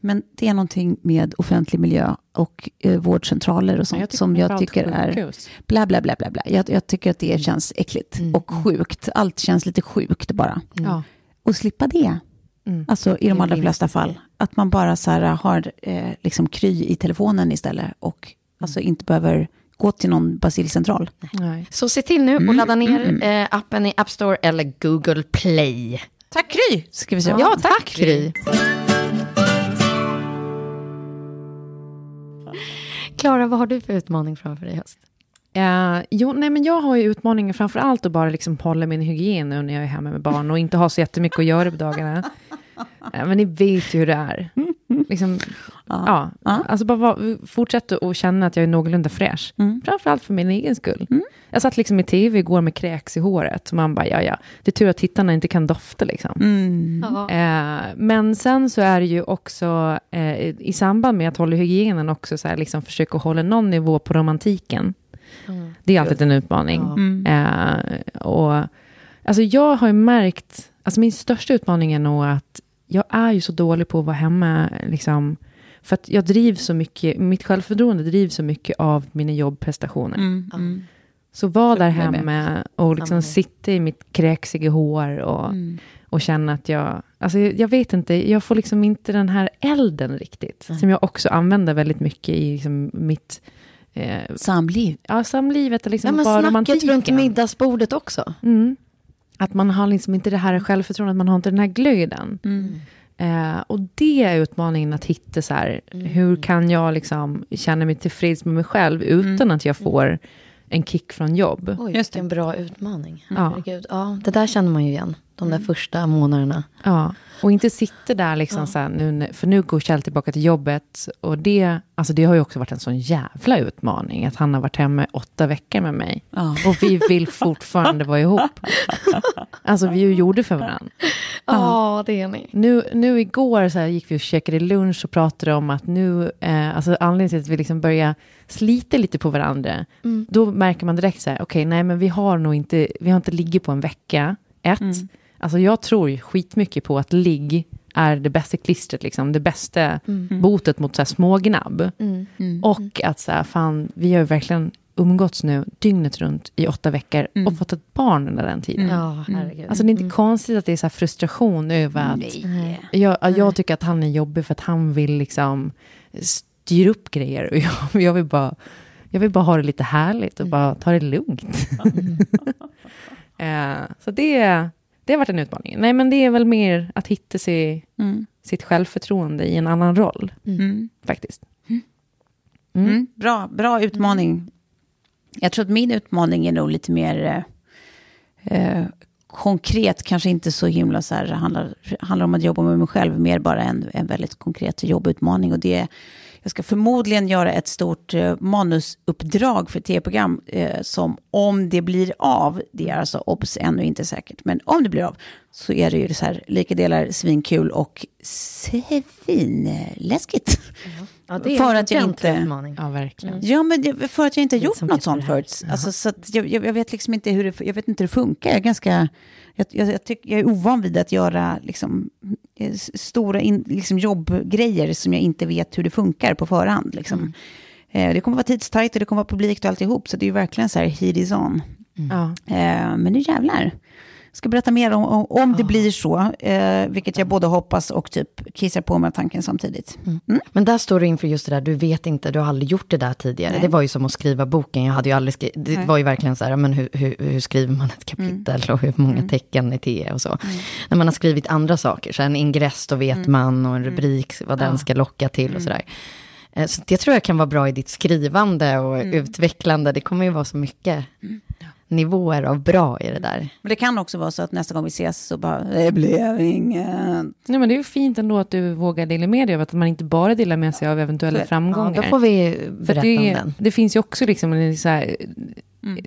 Men det är någonting med offentlig miljö och eh, vårdcentraler och sånt Jag som jag tycker är bla bla bla bla. bla. Jag, jag tycker att det känns äckligt och sjukt. Allt känns lite sjukt bara. Ja. Och slippa det. Mm. Alltså i de allra flesta fall. Att man bara så här har eh, liksom kry i telefonen istället. Och alltså inte behöver gå till någon basilcentral. Nej. Så se till nu och ladda ner eh, appen i App Store eller Google Play. Tack Kry! Ska vi säga. Ja, tack Kry. Klara, vad har du för utmaning framför dig i höst? Eh, jo, nej, men jag har ju utmaningen framför allt att bara liksom hålla min hygien nu när jag är hemma med barn och inte ha så jättemycket att göra på dagarna. Eh, men ni vet ju hur det är. Liksom, ja. Alltså bara vara- fortsätta att känna att jag är någorlunda fräsch. Framför allt för min egen skull. Jag satt liksom i tv igår med kräks i håret. Och man bara, ja ja, det är tur att tittarna inte kan dofta liksom. Eh, men sen så är det ju också eh, i samband med att hålla hygienen också så här, liksom försöka hålla någon nivå på romantiken. Det är alltid en utmaning. Eh, och, alltså jag har ju märkt, alltså min största utmaning är nog att jag är ju så dålig på att vara hemma, liksom, för att jag drivs så mycket, mitt självförtroende drivs så mycket av mina jobbprestationer. Så var där hemma och liksom sitta i mitt kräksiga hår och, och känna att jag, alltså jag jag vet inte, jag får liksom inte den här elden riktigt, som jag också använder väldigt mycket i liksom mitt eh, Samliv. ja, samlivet och liksom Ja, men bara snacket runt middagsbordet också. Mm. Att man har liksom inte det här självförtroendet, man har inte den här glöden. Eh, och det är utmaningen att hitta så här, hur kan jag liksom känna mig tillfreds med mig själv utan att jag får en kick från jobb. Oj, Just det. vilken bra utmaning. Ja. Herregud. Ja, det där känner man ju igen. De där första månaderna. Ja, och inte sitta där liksom så här, nu, för nu går Kjell tillbaka till jobbet. Och det, alltså det har ju också varit en sån jävla utmaning, att han har varit hemma åtta veckor med mig. Ja. Och vi vill fortfarande vara ihop. Alltså vi är ju gjorde för varandra. Ja, det är ni. Nu, nu igår så här gick vi och käkade lunch och pratade om att nu, eh, alltså anledningen till att vi liksom börjar slita lite på varandra, då märker man direkt så här, okej, nej men vi har nog inte, vi har inte ligget på en vecka, ett. Alltså jag tror skitmycket på att ligg är det bästa klistret, liksom, det bästa botet mot så här smågnabb. Och att så här, fan, vi har ju verkligen umgåtts nu dygnet runt i åtta veckor och fått ett barn under den tiden. Ja, herregud. Alltså det är inte konstigt att det är så här frustration över att Nej. jag, jag tycker att han är jobbig för att han vill liksom styra upp grejer. Och jag, jag, vill bara, jag vill bara ha det lite härligt och bara ta det lugnt. eh, så det, det har varit en utmaning. Nej, men det är väl mer att hitta sig, Mm. sitt självförtroende i en annan roll, Mm. faktiskt. Mm. Bra, bra utmaning. Jag tror att min utmaning är nog lite mer eh, eh, konkret, kanske inte så himla så här, handlar, handlar om att jobba med mig själv, mer bara en, en väldigt konkret jobbutmaning. Och det är, jag ska förmodligen göra ett stort eh, manusuppdrag för tv-program eh, som om det blir av, det är alltså obs ännu inte säkert, men om det blir av så är det ju så här lika delar svinkul och svinläskigt. Mm. Ja, det är för en att jag inte... utmaning. Ja, verkligen. Ja, men för att jag inte har gjort något sånt förut. Alltså, så att jag, jag, vet liksom inte hur det, jag vet inte hur det funkar. Jag är ganska... Jag, jag, jag, tycker, jag är ovan vid att göra liksom, eh, stora in, liksom, jobbgrejer som jag inte vet hur det funkar på förhand. Liksom. Eh, det kommer vara tidstajt och det kommer vara publikt och alltihop. Så det är ju verkligen så här, heat is on. Ja. Eh, men nu jävlar. Ska berätta mer om, om, om det blir så, eh, vilket jag både hoppas och typ kissar på av tanken samtidigt. Mm. Men där står du inför just det där, du vet inte, du har aldrig gjort det där tidigare. Nej. Det var ju som att skriva boken, jag hade ju aldrig skrivit, det Nej. var ju verkligen så här, men hur, hur, hur skriver man ett kapitel och hur många tecken är det och så. När man har skrivit andra saker, så en ingress då vet man och en rubrik, vad den ska locka till och sådär. Eh, Så det tror jag kan vara bra i ditt skrivande och utvecklande, det kommer ju vara så mycket nivåer av bra i det där. Men det kan också vara så att nästa gång vi ses så bara, det blev inget. Nej, men det är ju fint ändå att du vågar dela med dig av att man inte bara delar med sig av eventuella Så- framgångar. Ja, då får vi För berätta det, om den. det finns ju också liksom en så här,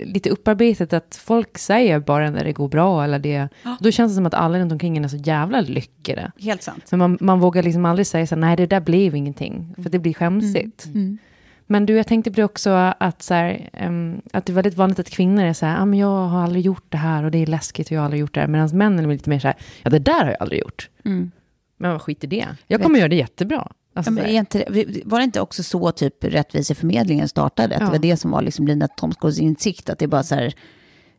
lite upparbetat att folk säger bara när det går bra. Eller det, Då känns det som att alla runt omkring är så jävla lyckade. Helt sant. Men man, man vågar liksom aldrig säga så här, nej det där blev ingenting. För det blir skämsigt. Men du, jag tänkte på det också att, så här, ehm, att det är väldigt vanligt att kvinnor är så här, ah, men jag har aldrig gjort det här och det är läskigt och jag har aldrig gjort det här. Medan männen är lite mer så här, ja det där har jag aldrig gjort. Men vad skit i det. Jag kommer göra det jättebra. Alltså, Ja, inte, var det inte också så typ Rättviseförmedlingen startade? Att Ja. det var det som var liksom Lina Thomsgårds insikt, att det är bara så här,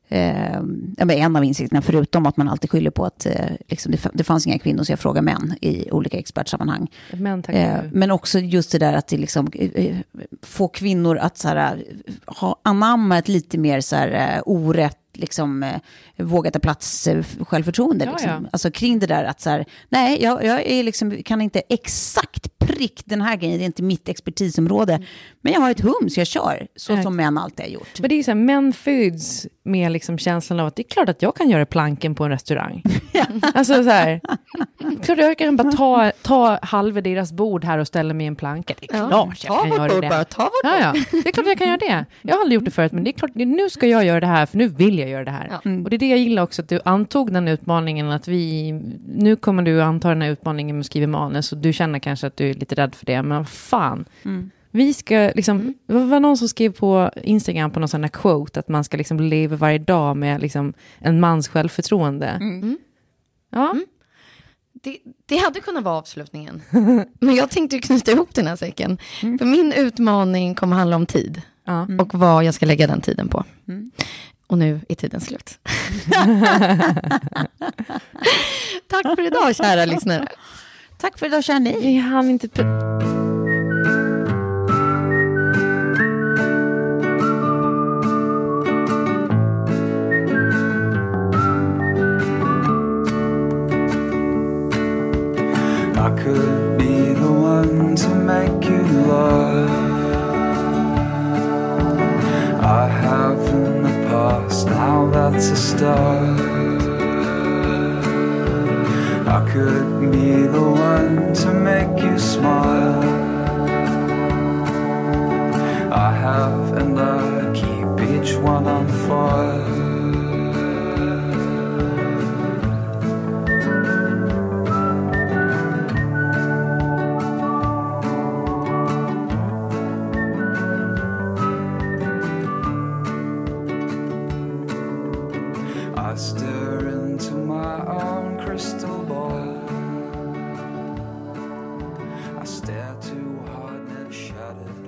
eh, en av insikterna, förutom att man alltid skyller på att eh, liksom, det, det fanns inga kvinnor, så jag frågar män i olika expertsammanhang. men Eh, men också just det där att det liksom, eh, eh, få kvinnor att så här, eh, ha, anamma ett lite mer så här, eh, orätt, liksom, våga ta plats, självförtroende. Ja, liksom. ja. Alltså kring det där att så här, nej, jag, jag är liksom, kan inte exakt prick den här grejen, det är inte mitt expertisområde. Men jag har ett hum så jag kör, så Ja. som män alltid har gjort. Men det är ju så här, män föds med liksom känslan av att det är klart att jag kan göra planken på en restaurang. alltså så här, klart jag kan bara ta, ta halva deras bord här och ställa mig i en planka. Det är klart jag kan göra det. ta vårt Ja, ja, det är klart jag kan göra det. Jag har aldrig gjort det förut, men det är klart, nu ska jag göra det här, för nu vill jag göra det här. Och det är det jag gillar också, att du antog den utmaningen, att vi, nu kommer du anta den här utmaningen med att skriva manus, och du känner kanske att du är lite rädd för det, men fan. Vi ska liksom, det var någon som skrev på Instagram på någon sån här quote, att man ska liksom leva varje dag med liksom en mans självförtroende. Ja, Det, det hade kunnat vara avslutningen. Men jag tänkte knyta ihop den här säcken. För min utmaning kommer handla om tid. ja. Och vad jag ska lägga den tiden på. Och nu är tiden slut. Tack för idag, kära lyssnare. Tack för idag, kära ni. Vi hann inte... I could be the one to make you love. I have in the past, now that's a start. I could be the one to make you smile. I have and I keep each one on fire. And